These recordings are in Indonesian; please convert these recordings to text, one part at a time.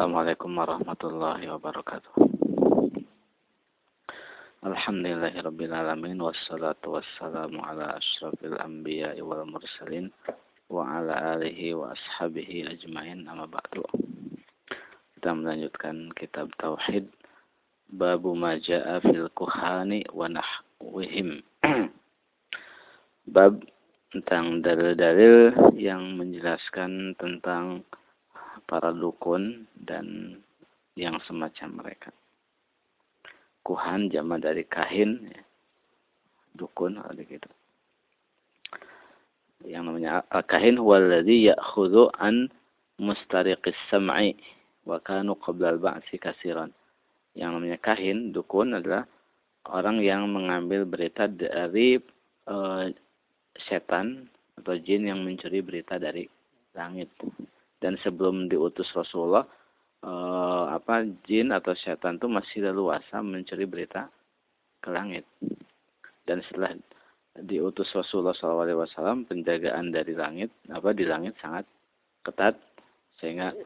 Assalamualaikum warahmatullahi wabarakatuh. Alhamdulillahirabbil alamin wassalatu wassalamu ala asyrafil anbiya'i wal mursalin wa ala alihi wa ashabihi ajmain amma ba'du. Kita melanjutkan kitab tauhid babu ma jaa fil kuhani wa nahwihim. Bab tentang dalil-dalil yang menjelaskan tentang para dukun dan yang semacam mereka. Kuhan jama dari kahin, ya. dukun ada gitu. Yang namanya kahin huwaladzi ya'khudhu an mustariqis sam'i wa kanu qabla al-ba'si kasiran. Yang namanya kahin, dukun adalah orang yang mengambil berita dari uh, setan atau jin yang mencuri berita dari langit dan sebelum diutus Rasulullah eh, apa jin atau setan itu masih leluasa mencuri berita ke langit. Dan setelah diutus Rasulullah SAW penjagaan dari langit apa di langit sangat ketat. Sehingga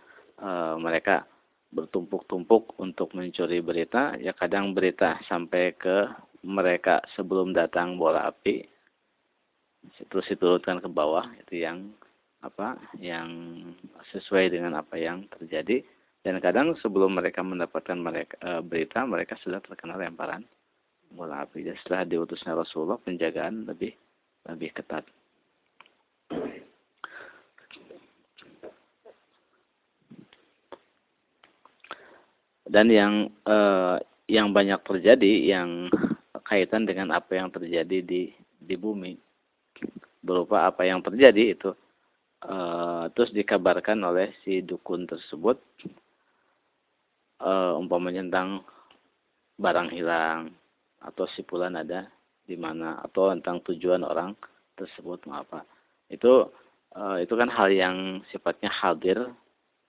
eh, mereka bertumpuk-tumpuk untuk mencuri berita. Ya kadang berita sampai ke mereka sebelum datang bola api terus diturunkan ke bawah itu yang apa yang sesuai dengan apa yang terjadi. Dan kadang sebelum mereka mendapatkan mereka e, berita mereka sudah terkena lemparan. Bola api dan setelah diutusnya Rasulullah penjagaan lebih lebih ketat. Dan yang e, yang banyak terjadi yang kaitan dengan apa yang terjadi di di bumi. Berupa apa yang terjadi itu uh, terus dikabarkan oleh si dukun tersebut uh, umpamanya tentang barang hilang atau si pulan ada di mana atau tentang tujuan orang tersebut mau apa itu uh, itu kan hal yang sifatnya hadir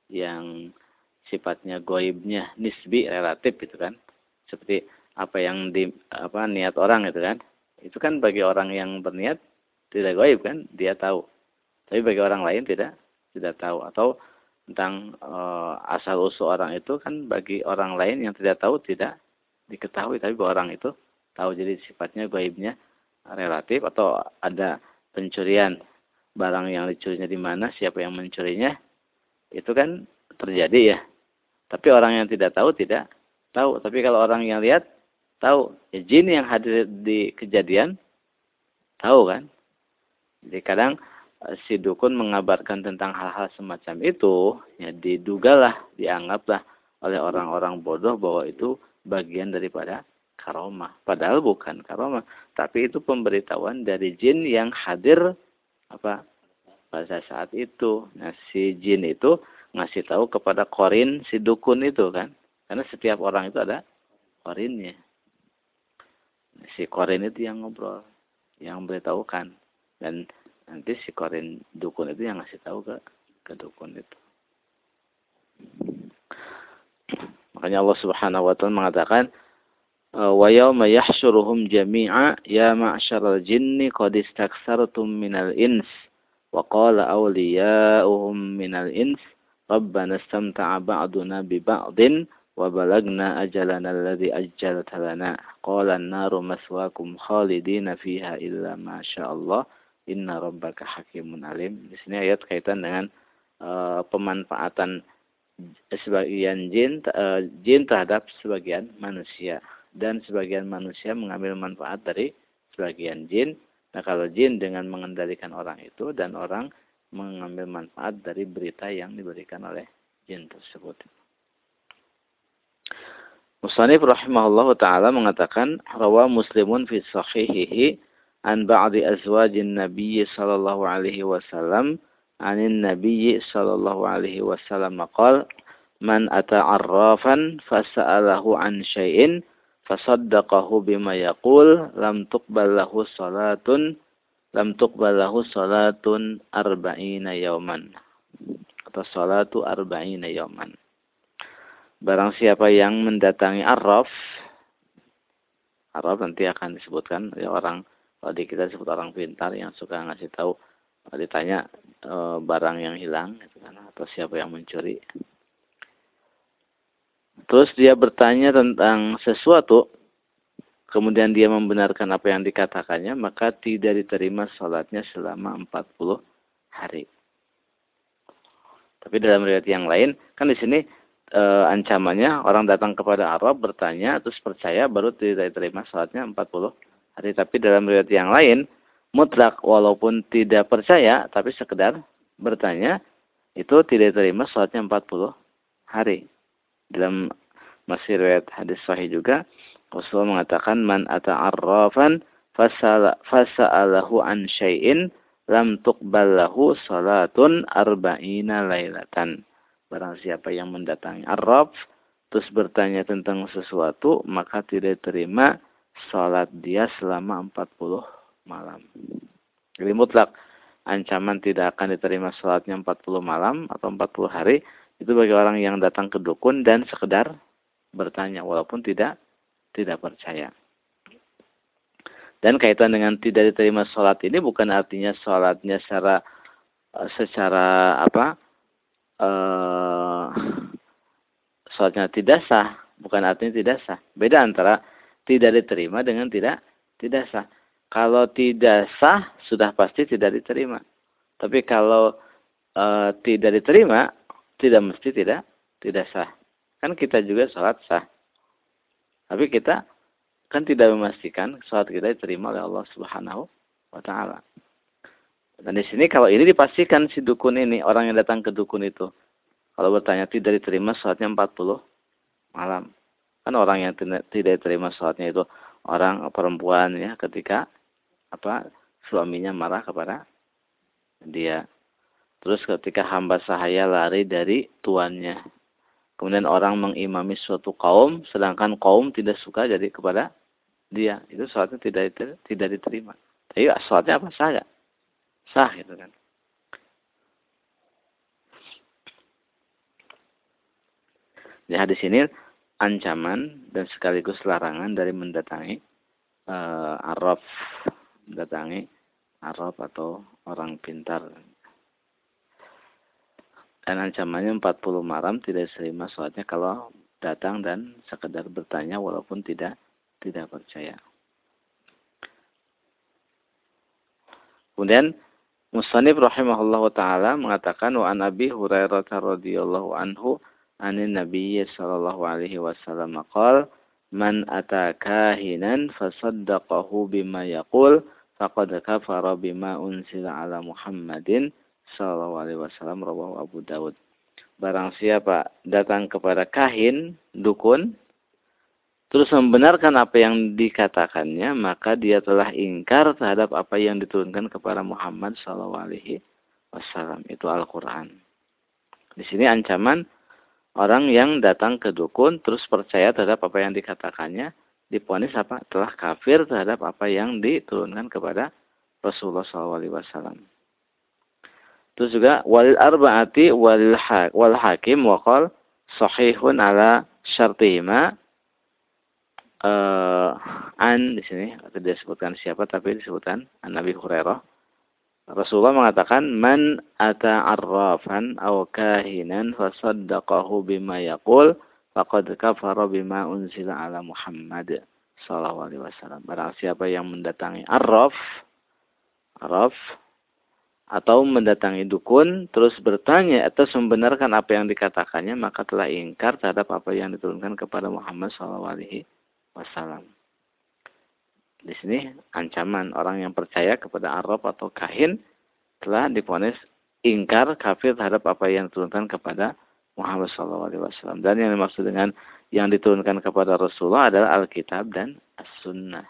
yang sifatnya goibnya nisbi relatif gitu kan. Seperti apa yang di apa niat orang itu kan. Itu kan bagi orang yang berniat tidak goib kan dia tahu tapi bagi orang lain tidak tidak tahu. Atau tentang e, asal usul orang itu kan bagi orang lain yang tidak tahu tidak diketahui. Tapi bagi orang itu tahu jadi sifatnya gaibnya relatif. Atau ada pencurian barang yang dicurinya di mana siapa yang mencurinya itu kan terjadi ya. Tapi orang yang tidak tahu tidak tahu. Tapi kalau orang yang lihat tahu ya, jin yang hadir di kejadian tahu kan. Jadi kadang si dukun mengabarkan tentang hal-hal semacam itu, ya didugalah, dianggaplah oleh orang-orang bodoh bahwa itu bagian daripada karomah. Padahal bukan karomah, tapi itu pemberitahuan dari jin yang hadir apa pada saat itu. Nah, si jin itu ngasih tahu kepada korin si dukun itu kan. Karena setiap orang itu ada korinnya. Si korin itu yang ngobrol, yang beritahukan. Dan nanti si korin dukun itu yang ngasih tahu ke ke dukun itu. Makanya Allah Subhanahu wa taala mengatakan wa yauma yahsyuruhum jami'a ya ma'syaral jinni qad istaksartum minal ins wa qala awliya'uhum minal ins rabbana istamta'a ba'duna bi ba'din wa balagna ajalana alladhi ajjalta lana. Qala an-naru maswaakum khalidina fiha illa ma syaa Allah Inna rabbaka hakimun alim. Di sini ayat kaitan dengan uh, pemanfaatan sebagian jin uh, jin terhadap sebagian manusia dan sebagian manusia mengambil manfaat dari sebagian jin. Nah, kalau jin dengan mengendalikan orang itu dan orang mengambil manfaat dari berita yang diberikan oleh jin tersebut. Musanif rahimahullah taala mengatakan rawa Muslimun fi sahihihi an ba'di azwajin nabiyyi sallallahu alaihi wasallam anin nabiyyi sallallahu alaihi wasallam maqal man ata'arrafan fasa'alahu an syai'in fasaddaqahu bima yaqul lam tuqbal lahu salatun lam tuqbal lahu salatun arba'ina yawman. Atau salatu arba'ina yawman. Barang siapa yang mendatangi arraf Arab nanti akan disebutkan ya orang kalau di kita disebut orang pintar yang suka ngasih tahu ditanya e, barang yang hilang gitu kan atau siapa yang mencuri terus dia bertanya tentang sesuatu, kemudian dia membenarkan apa yang dikatakannya, maka tidak diterima sholatnya selama 40 hari. Tapi dalam riwayat yang lain, kan di sini e, ancamannya orang datang kepada Arab bertanya terus percaya baru tidak diterima sholatnya 40 hari. Tapi dalam riwayat yang lain, mutlak walaupun tidak percaya tapi sekedar bertanya itu tidak diterima sholatnya 40 hari. Dalam masih riwayat hadis sahih juga Rasulullah mengatakan man ata'arrafan fasa'alahu an syai'in lam tuqbal lahu salatun arba'ina lailatan. Barang siapa yang mendatangi Arab terus bertanya tentang sesuatu maka tidak terima salat dia selama 40 malam. Jadi mutlak ancaman tidak akan diterima salatnya 40 malam atau 40 hari itu bagi orang yang datang ke dukun dan sekedar bertanya walaupun tidak tidak percaya. Dan kaitan dengan tidak diterima sholat ini bukan artinya sholatnya secara eh, secara apa uh, sholatnya tidak sah, bukan artinya tidak sah. Beda antara tidak diterima dengan tidak tidak sah. Kalau tidak sah sudah pasti tidak diterima. Tapi kalau uh, tidak diterima tidak mesti tidak tidak sah. Kan kita juga sholat sah. Tapi kita kan tidak memastikan sholat kita diterima oleh Allah Subhanahu wa taala. Dan di sini kalau ini dipastikan si dukun ini, orang yang datang ke dukun itu, kalau bertanya tidak diterima sholatnya 40 malam. Kan orang yang tidak diterima sholatnya itu orang perempuan ya ketika apa suaminya marah kepada dia. Terus ketika hamba sahaya lari dari tuannya. Kemudian orang mengimami suatu kaum, sedangkan kaum tidak suka jadi kepada dia. Itu sholatnya tidak tidak diterima. Tapi sholatnya apa? Sah gak? Sah gitu kan. Di hadis ini ancaman dan sekaligus larangan dari mendatangi uh, Arab, mendatangi Arab atau orang pintar dan ancamannya 40 malam tidak diterima sholatnya kalau datang dan sekedar bertanya walaupun tidak tidak percaya. Kemudian Musanib rahimahullah taala mengatakan wa an Abi Hurairah radhiyallahu anhu anin Nabi sallallahu alaihi wasallam qala man ata kahinan fasaddaqahu bima yaqul faqad kafara bima unsila ala Muhammadin Sallallahu Alaihi Wasallam rawahu Abu Dawud. Barang siapa datang kepada kahin, dukun, terus membenarkan apa yang dikatakannya, maka dia telah ingkar terhadap apa yang diturunkan kepada Muhammad Sallallahu Alaihi Wasallam. Itu Al-Quran. Di sini ancaman orang yang datang ke dukun terus percaya terhadap apa yang dikatakannya, diponis apa? Telah kafir terhadap apa yang diturunkan kepada Rasulullah Wasallam. Terus juga wal arba'ati wal wal hakim waqal sahihun ala syartihima uh, an di sini tidak disebutkan siapa tapi disebutkan an Nabi Hurairah Rasulullah mengatakan man ata arrafan aw kahinan fasaddaqahu bima yaqul faqad kafara bima unzila ala Muhammad sallallahu alaihi wasallam. Barang siapa yang mendatangi arraf arraf atau mendatangi dukun terus bertanya atau membenarkan apa yang dikatakannya maka telah ingkar terhadap apa yang diturunkan kepada Muhammad SAW. Di sini ancaman orang yang percaya kepada Arab atau kahin telah diponis ingkar kafir terhadap apa yang diturunkan kepada Muhammad SAW. Dan yang dimaksud dengan yang diturunkan kepada Rasulullah adalah Alkitab dan As-Sunnah.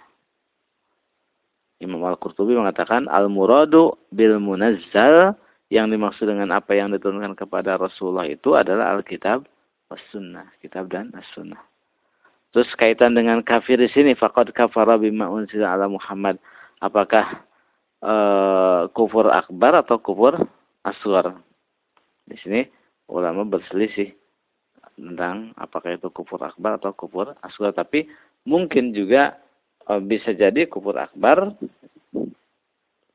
Imam Al-Qurtubi mengatakan al-muradu bil munazzal yang dimaksud dengan apa yang diturunkan kepada Rasulullah itu adalah Alkitab was sunnah, kitab dan as-sunnah. Terus kaitan dengan kafir di sini faqad kafara bima unzila ala Muhammad. Apakah uh, kufur akbar atau kufur asghar? Di sini ulama berselisih tentang apakah itu kufur akbar atau kufur asghar, tapi mungkin juga Oh, bisa jadi kufur akbar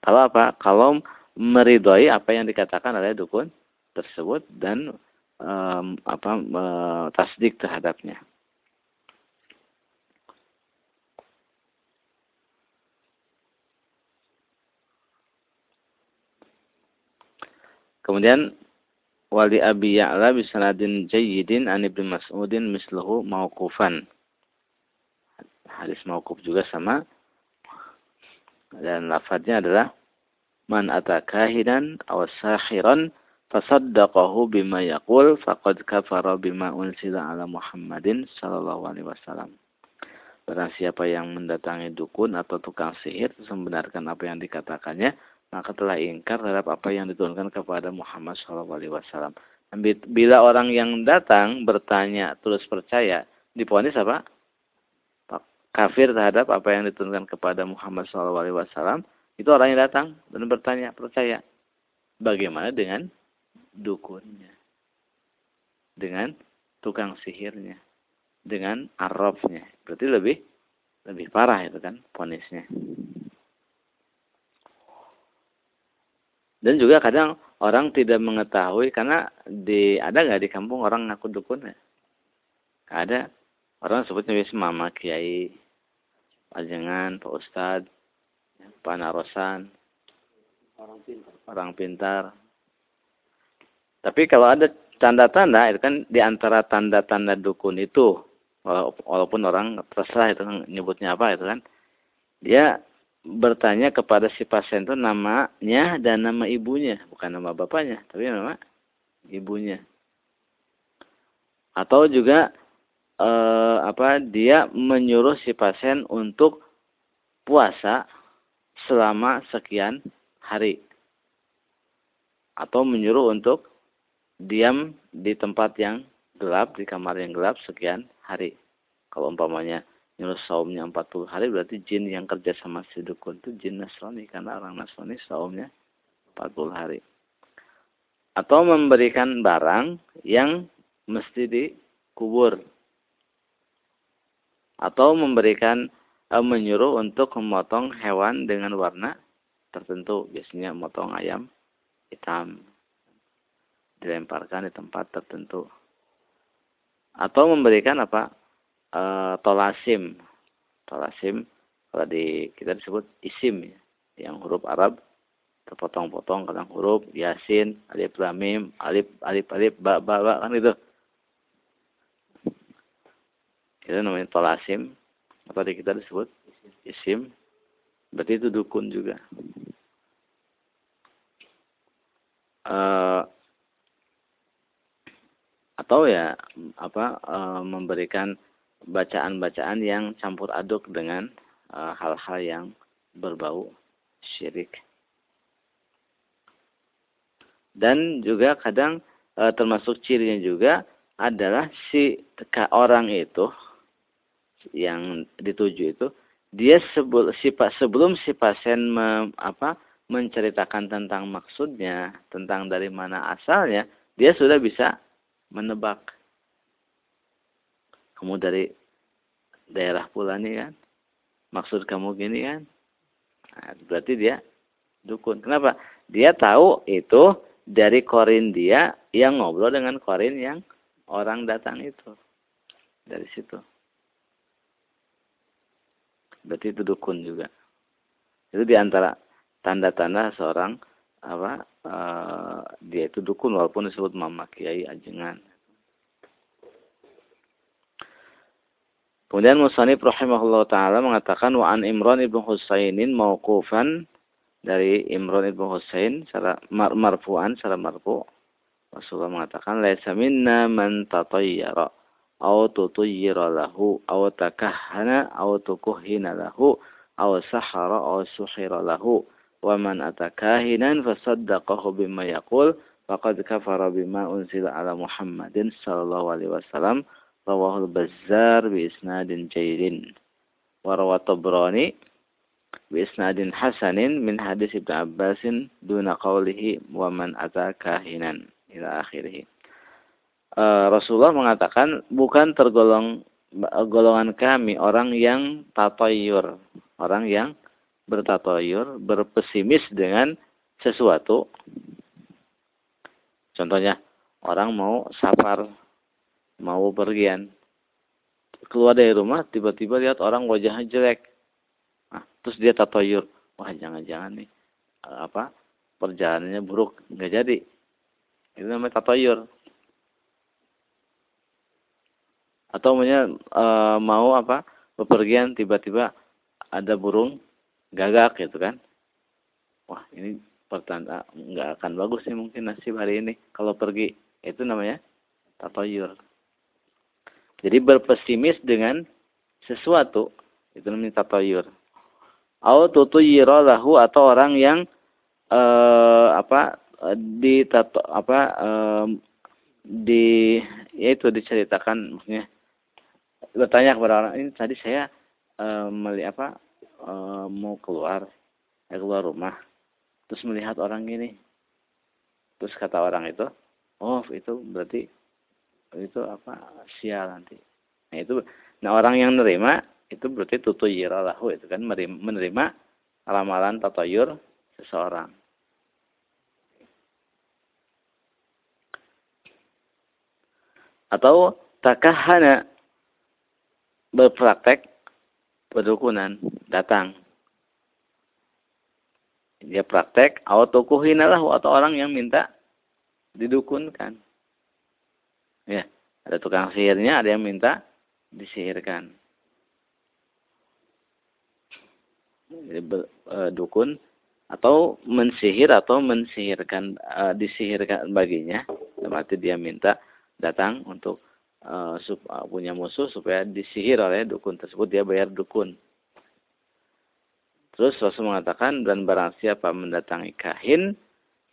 kalau apa? Kalau meridhoi apa yang dikatakan oleh dukun tersebut dan um, apa uh, tasdik terhadapnya. Kemudian wali Abi Ya'la bisanadin jayyidin an Ibnu Mas'udin misluhu mauqufan. Hadis mauquf juga sama dan lafadznya adalah man atakahinan aw sahiran fasaddaqahu bima yaqul faqad kafara bima unsila ala Muhammadin sallallahu alaihi wasallam. Barang siapa yang mendatangi dukun atau tukang sihir membenarkan apa yang dikatakannya, maka telah ingkar terhadap apa yang diturunkan kepada Muhammad SAW. Bila orang yang datang bertanya terus percaya, diponis apa? Kafir terhadap apa yang diturunkan kepada Muhammad SAW. Itu orang yang datang dan bertanya percaya. Bagaimana dengan dukunnya? Dengan tukang sihirnya? Dengan arrofnya? Berarti lebih lebih parah itu kan ponisnya. Dan juga kadang orang tidak mengetahui karena di ada nggak di kampung orang ngaku dukun ya? Ada. Orang sebutnya biasa mama kiai, pajangan, pak ustad, pak narosan, orang pintar. Orang pintar. Tapi kalau ada tanda-tanda itu kan di antara tanda-tanda dukun itu walaupun orang terserah itu kan nyebutnya apa itu kan dia bertanya kepada si pasien itu namanya dan nama ibunya, bukan nama bapaknya, tapi nama ibunya. Atau juga eh, apa dia menyuruh si pasien untuk puasa selama sekian hari. Atau menyuruh untuk diam di tempat yang gelap, di kamar yang gelap sekian hari. Kalau umpamanya nyuruh saumnya 40 hari berarti jin yang kerja sama si dukun itu jin Nasrani karena orang Nasrani saumnya 40 hari. Atau memberikan barang yang mesti dikubur. Atau memberikan e, menyuruh untuk memotong hewan dengan warna tertentu, biasanya memotong ayam hitam dilemparkan di tempat tertentu. Atau memberikan apa? Uh, tolasim. Tolasim kalau di kita disebut isim ya, yang huruf Arab terpotong-potong kadang huruf yasin, alif lam mim, alif alif alif ba ba ba kan itu. Itu namanya tolasim atau di kita disebut isim. Berarti itu dukun juga. Uh, atau ya apa uh, memberikan bacaan-bacaan yang campur aduk dengan eh, hal-hal uh, yang berbau syirik. Dan juga kadang uh, termasuk cirinya juga adalah si orang itu yang dituju itu dia sebelum si sebelum si pasien me, apa menceritakan tentang maksudnya, tentang dari mana asalnya, dia sudah bisa menebak kamu dari daerah pula nih kan? Maksud kamu gini kan? Nah, berarti dia dukun. Kenapa? Dia tahu itu dari korin dia yang ngobrol dengan korin yang orang datang itu. Dari situ. Berarti itu dukun juga. Itu di antara tanda-tanda seorang apa uh, dia itu dukun walaupun disebut mama kiai ajengan Kemudian Musanib rahimahullah taala mengatakan wa an Imran ibnu Husainin mauqufan dari Imran ibnu Husain secara mar marfu'an secara marfu. Rasulullah mengatakan laisa minna man tatayyara aw tutayyira lahu aw takahhana aw tukuhina lahu aw sahara aw suhira lahu. Wa man atakahinan fasaddaqahu bima yaqul faqad kafara bima unzila ala Muhammadin sallallahu alaihi wasallam jayyidin wa rawa Tabrani bi isnadin hasanin min hadis Ibnu Abbasin duna qawlihi wa man ata kahinan ila akhirih. Uh, Rasulullah mengatakan bukan tergolong golongan kami orang yang tatayur, orang yang bertatayur, berpesimis dengan sesuatu. Contohnya, orang mau safar, mau pergian. Keluar dari rumah, tiba-tiba lihat orang wajahnya jelek. Nah, terus dia tatoyur. Wah, jangan-jangan nih apa perjalanannya buruk, nggak jadi. Itu namanya tatoyur. Atau punya e, mau apa bepergian tiba-tiba ada burung gagak gitu kan. Wah, ini pertanda nggak akan bagus sih mungkin nasib hari ini kalau pergi itu namanya tatoyur jadi berpesimis dengan sesuatu itu namanya tatoyur au tutuyira lahu atau orang yang eh, apa di tato apa eh, di yaitu diceritakan maksudnya bertanya kepada orang ini tadi saya eh, melihat apa eh, mau keluar keluar rumah terus melihat orang ini. Terus kata orang itu oh itu berarti itu apa? Sial nanti. Nah itu nah orang yang menerima itu berarti tutuyiralahu itu kan menerima ramalan tatayur seseorang. Atau takahana berpraktek berdukunan datang. Dia praktek atau kuhinalah atau orang yang minta didukunkan. Ya, ada tukang sihirnya, ada yang minta disihirkan. E, dukun atau mensihir atau mensihirkan e, disihirkan baginya, berarti dia minta datang untuk e, sup, punya musuh supaya disihir oleh dukun tersebut dia bayar dukun. Terus Rasul mengatakan dan barang siapa mendatangi kahin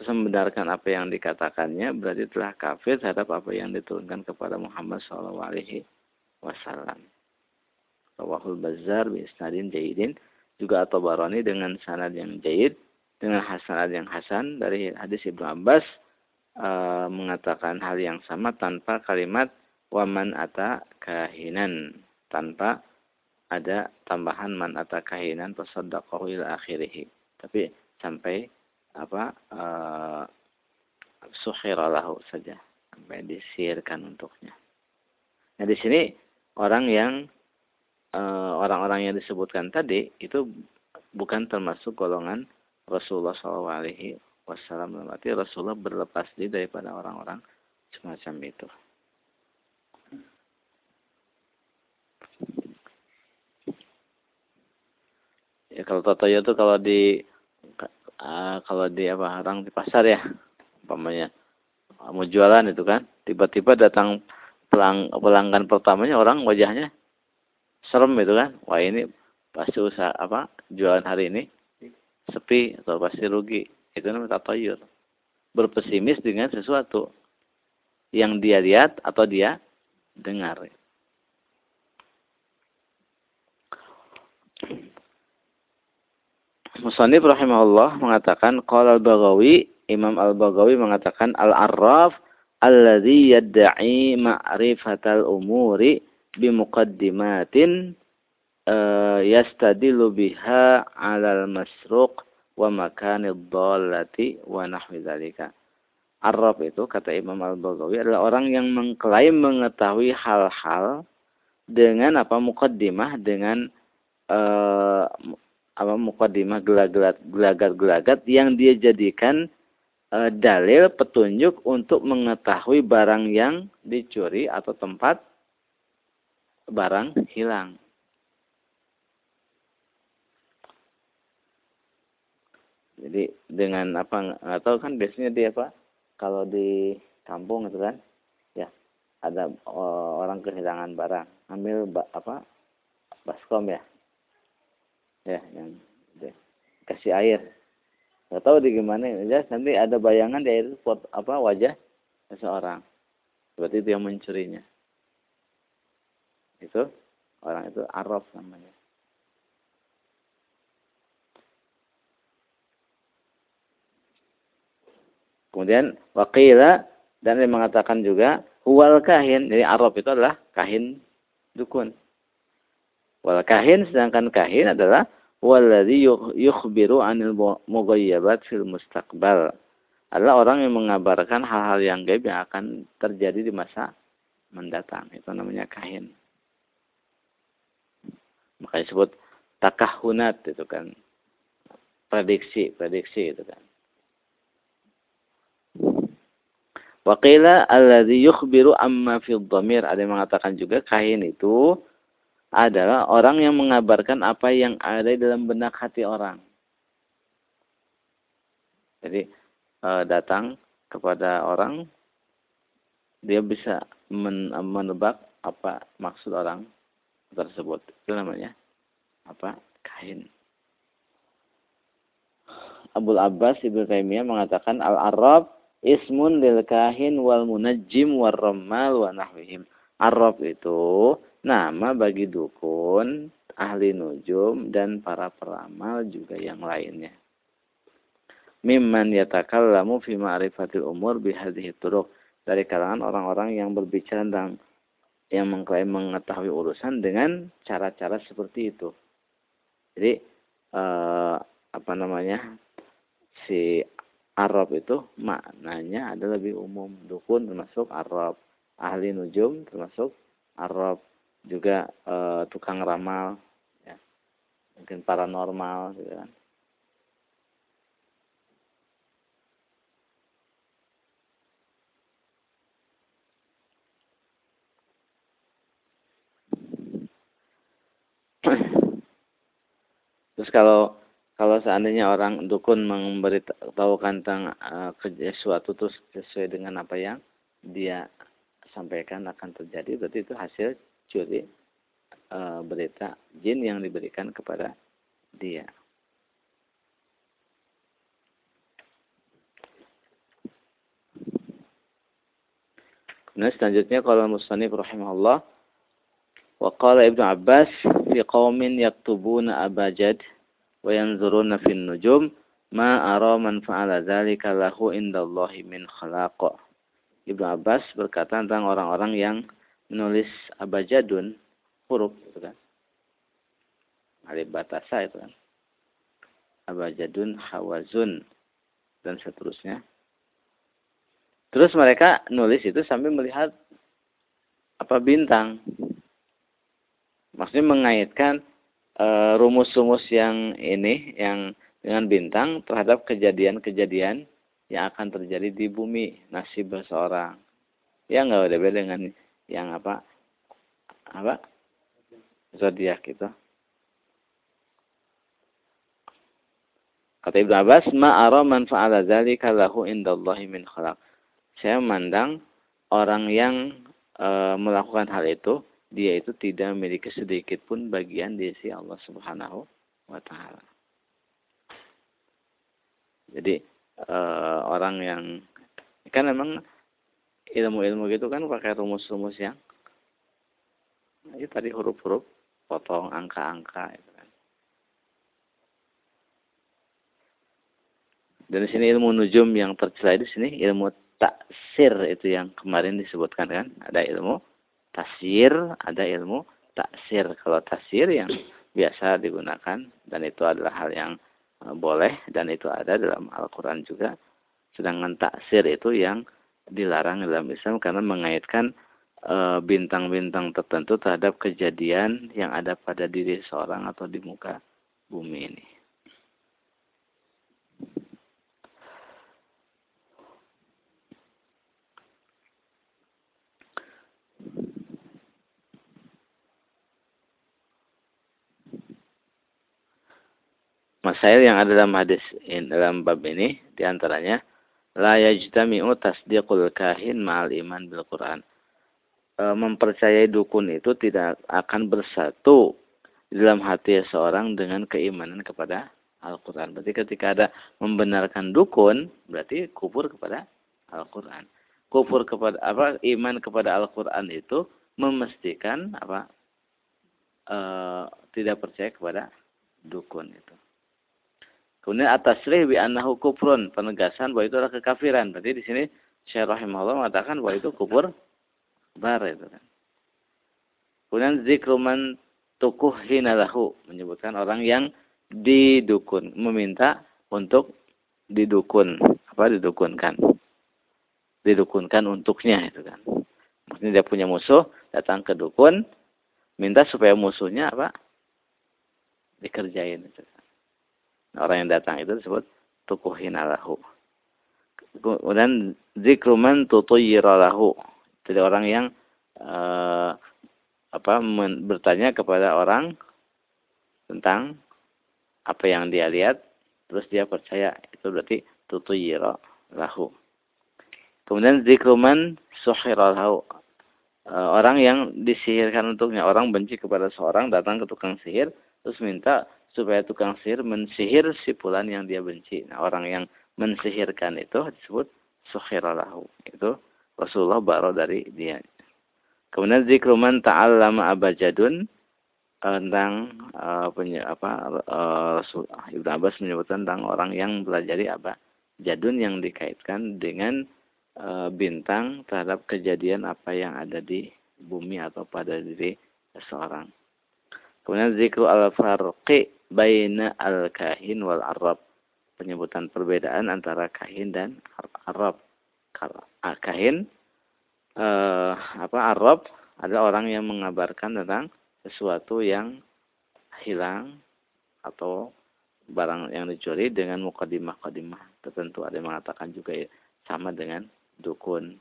membenarkan apa yang dikatakannya berarti telah kafir terhadap apa yang diturunkan kepada Muhammad Shallallahu Alaihi Wasallam. Rawahul Bazar bi isnadin jayidin juga atau baroni dengan sanad yang jayid dengan hasanad yang hasan dari hadis Ibnu Abbas e, mengatakan hal yang sama tanpa kalimat waman ata kahinan tanpa ada tambahan man atakahinan tasaddaqahu ila akhirih. Tapi sampai apa uh, suhiralahu saja sampai disirkan untuknya. Nah di sini orang yang eh, orang-orang uh, yang disebutkan tadi itu bukan termasuk golongan Rasulullah SAW Alaihi Wasallam. Berarti Rasulullah berlepas diri daripada orang-orang semacam itu. ya kalau totoyo itu kalau di uh, kalau di apa orang di pasar ya umpamanya mau jualan itu kan tiba-tiba datang pelang, pelanggan pertamanya orang wajahnya serem itu kan. Wah ini pasti usaha apa jualan hari ini sepi atau pasti rugi. Itu namanya tatoyur berpesimis dengan sesuatu yang dia lihat atau dia dengar Musanif rahimahullah mengatakan qala al-Baghawi Imam al-Baghawi mengatakan al-arraf alladhi yadda'i ma'rifatal umuri bimuqaddimatin uh, yastadilu biha 'alal masruq wa makanid dhallati wa nahwi dzalika. Arraf itu kata Imam Al-Baghawi adalah orang yang mengklaim mengetahui hal-hal dengan apa mukaddimah dengan uh, apa mukadimah gelagat-gelagat yang dia jadikan e, dalil petunjuk untuk mengetahui barang yang dicuri atau tempat barang hilang. Jadi dengan apa nggak tahu kan biasanya dia apa kalau di kampung itu kan ya ada orang kehilangan barang ambil apa baskom ya ya yang deh, kasih air. Nggak tahu di gimana. Ya nanti ada bayangan di air pot apa wajah seseorang. Seperti itu yang mencurinya. Itu orang itu araf namanya. Kemudian wakila dan dia mengatakan juga huwal kahin. Jadi araf itu adalah kahin dukun. Wal kahin sedangkan kahin adalah walladhi yukhbiru 'anil mughayyabat fil mustaqbal adalah orang yang mengabarkan hal-hal yang gaib yang akan terjadi di masa mendatang. Itu namanya kahin. Makanya disebut takahunat itu kan. Prediksi, prediksi itu kan. Waqila alladhi yukhbiru amma fil dhamir. Ada yang mengatakan juga kahin itu adalah orang yang mengabarkan apa yang ada dalam benak hati orang. Jadi e, datang kepada orang, dia bisa men menebak apa maksud orang tersebut. Itu namanya apa? Kain. Abul Abbas Ibnu Taimiyah mengatakan al-Arab ismun lil kahin wal munajjim war rammal wa nahwihim. Arab itu nama bagi dukun, ahli nujum dan para peramal juga yang lainnya. Mimman yatakallamu fi ma'rifatil umur bihadhihi turuq. Dari kalangan orang-orang yang berbicara tentang yang mengklaim mengetahui urusan dengan cara-cara seperti itu. Jadi eh, apa namanya si Arab itu maknanya ada lebih umum. Dukun termasuk Arab ahli nujum termasuk Arab juga eh, tukang ramal ya. Mungkin paranormal gitu kan. Terus kalau kalau seandainya orang dukun memberitahukan tentang uh, sesuatu terus sesuai dengan apa yang dia sampaikan akan terjadi, berarti itu hasil curi uh, berita jin yang diberikan kepada dia. Kemudian selanjutnya kalau Musanif rahimahullah wa qala Ibnu Abbas fi qaumin yaktubuna abajad wa yanzuruna fin nujum ma ara man fa'ala dzalika lahu indallahi min khalaq. Ibnu Abbas berkata tentang orang-orang yang menulis abajadun huruf itu kan. Alif batasa itu kan. Abajadun, hawazun dan seterusnya. Terus mereka nulis itu sambil melihat apa bintang maksudnya mengaitkan eh, rumus-rumus yang ini yang dengan bintang terhadap kejadian-kejadian yang akan terjadi di bumi nasib seseorang. Ya nggak beda beda dengan yang apa apa? Zodiak itu. Kata Ibnu Abbas ma ara man fa'ala dzalika lahu indallahi min khalaq. Saya memandang orang yang e, melakukan hal itu dia itu tidak memiliki sedikit pun bagian di sisi Allah Subhanahu wa taala. Jadi uh, orang yang kan memang ilmu-ilmu gitu kan pakai rumus-rumus yang itu tadi huruf-huruf potong angka-angka itu kan. Dan di sini ilmu nujum yang tercela di sini ilmu taksir itu yang kemarin disebutkan kan ada ilmu tasir, ada ilmu taksir. Kalau tasir yang biasa digunakan dan itu adalah hal yang eh, boleh dan itu ada dalam Al-Quran juga. Sedangkan taksir itu yang dilarang dalam Islam karena mengaitkan eh, bintang-bintang tertentu terhadap kejadian yang ada pada diri seorang atau di muka bumi ini. Masail yang ada dalam hadis dalam bab ini di antaranya la yajtami'u tasdiqul kahin ma'al iman bil Quran. E, mempercayai dukun itu tidak akan bersatu dalam hati seorang dengan keimanan kepada Al-Quran. Berarti ketika ada membenarkan dukun, berarti kufur kepada Al-Quran. Kufur kepada apa? Iman kepada Al-Quran itu memastikan apa? E, tidak percaya kepada dukun itu. Kemudian atas bi annahu kufrun, penegasan bahwa itu adalah kekafiran. Berarti di sini Syekh rahimahullah mengatakan bahwa itu kufur bar itu kan. Kemudian zikruman tukuh hinalahu menyebutkan orang yang didukun, meminta untuk didukun. apa didukunkan didukunkan untuknya itu kan maksudnya dia punya musuh datang ke dukun minta supaya musuhnya apa dikerjain itu kan. Orang yang datang itu disebut tukuhin alahu kemudian zikruman tutuyiralahu jadi orang yang uh, apa men, bertanya kepada orang tentang apa yang dia lihat terus dia percaya itu berarti tutuyira lahu. Kemudian zikruman suhira lahu. Uh, orang yang disihirkan untuknya orang benci kepada seorang datang ke tukang sihir terus minta supaya tukang sihir mensihir si pulan yang dia benci. Nah orang yang mensihirkan itu disebut suhiralahu itu Rasulullah baro dari dia. Kemudian zikruman ta'allama abajadun tentang uh, apa uh, Ibnu Abbas menyebutkan tentang orang yang belajar apa jadun yang dikaitkan dengan uh, bintang terhadap kejadian apa yang ada di bumi atau pada diri seseorang. Kemudian zikru al-farqi baina al-kahin wal arab. Penyebutan perbedaan antara kahin dan arab. Kahin uh, apa arab adalah orang yang mengabarkan tentang sesuatu yang hilang atau barang yang dicuri dengan mukadimah-mukadimah tertentu. Ada yang mengatakan juga ya, sama dengan dukun.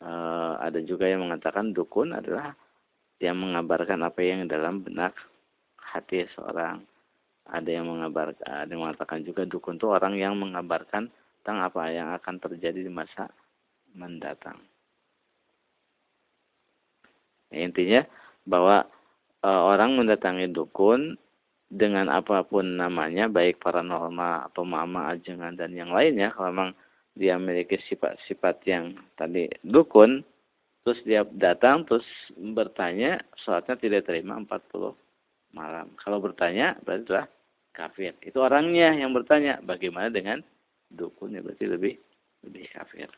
E, ada juga yang mengatakan dukun adalah yang mengabarkan apa yang dalam benak hati seorang. Ada yang mengabarkan, ada yang mengatakan juga dukun itu orang yang mengabarkan tentang apa yang akan terjadi di masa mendatang. Ya, intinya bahwa e, orang mendatangi dukun dengan apa pun namanya, baik paranormal atau mama ajengan dan yang lainnya, kalau memang dia memiliki sifat-sifat yang tadi dukun, terus dia datang terus bertanya, sholatnya tidak terima 40 malam. Kalau bertanya berarti telah kafir. Itu orangnya yang bertanya. Bagaimana dengan dukunnya berarti lebih lebih kafir.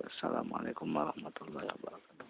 Wassalamualaikum warahmatullahi warahmatullahi wabarakatuh.